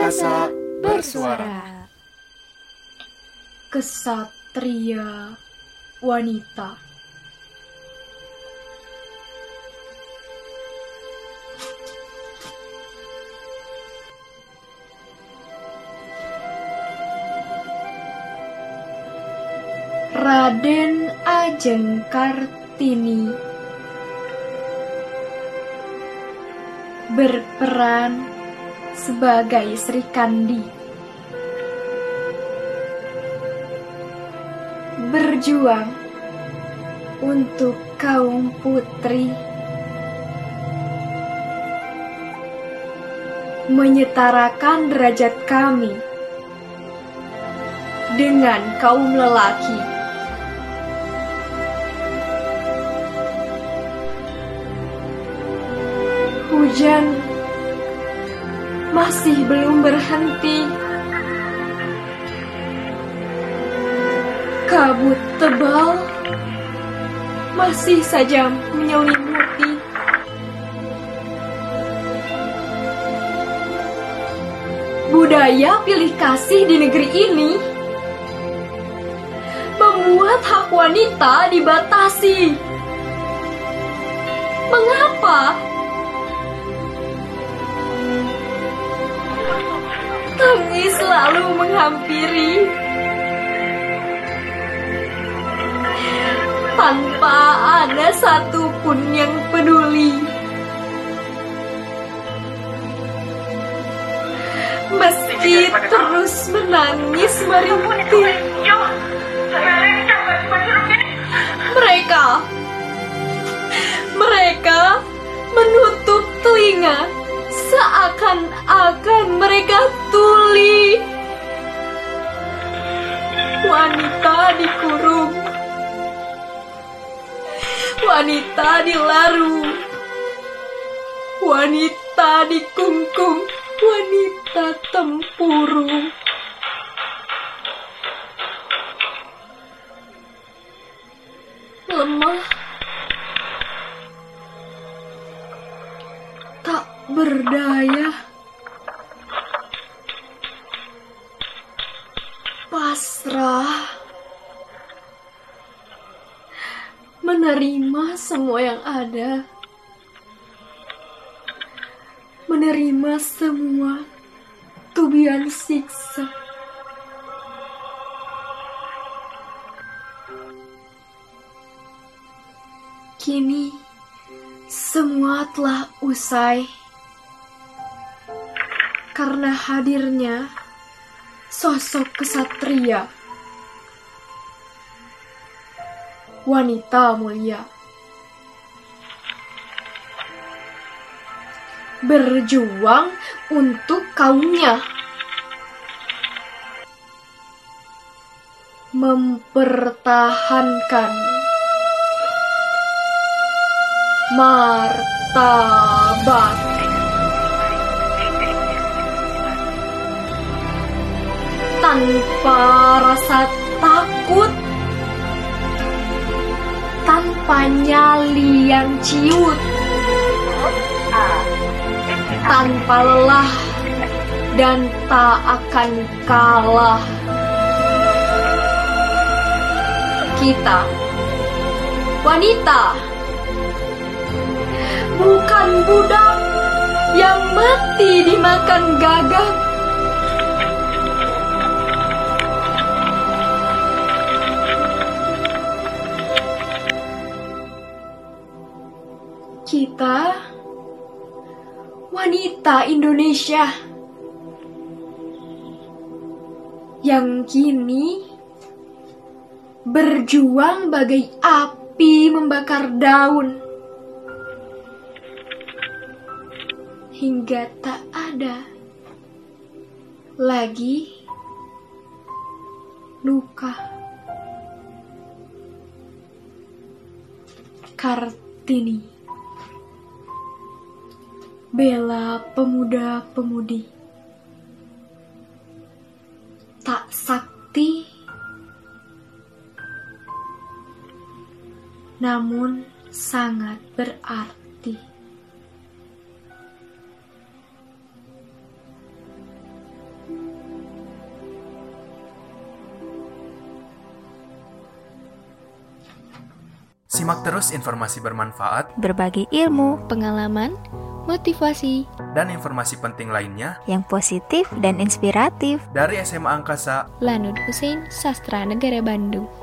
Angkasa Bersuara. Kesatria wanita. Raden Ajeng Kartini berperan sebagai Sri Kandi. Berjuang untuk kaum putri. Menyetarakan derajat kami dengan kaum lelaki. Hujan masih belum berhenti. Kabut tebal masih saja menyelimuti. Budaya pilih kasih di negeri ini membuat hak wanita dibatasi. Mengapa? Selalu menghampiri. Tanpa ada satupun yang peduli. Meski terus menangis merintih. Mereka Mereka menutup telinga seakan-akan mereka Wanita dilaru. Wanita dikungkung. Wanita tempuru. Lemah. Tak berdaya. Pasrah. Menerima semua yang ada. Menerima semua tubian siksa. Kini semua telah usai karena hadirnya sosok kesatria, wanita mulia, berjuang untuk kaumnya, mempertahankan martabat. Tanpa rasa takut, tanpa nyali yang ciut, tanpa lelah dan tak akan kalah. Kita, wanita, bukan budak yang mati dimakan gagak. Kita wanita Indonesia. Yang kini berjuang bagai api membakar daun. Hingga tak ada lagi luka. Kartini bela pemuda-pemudi. Tak sakti, namun sangat berarti. Simak terus informasi bermanfaat, berbagi ilmu, pengalaman, motivasi, dan informasi penting lainnya yang positif dan inspiratif dari SMA Angkasa Lanud Hussein Sastra Negara Bandung.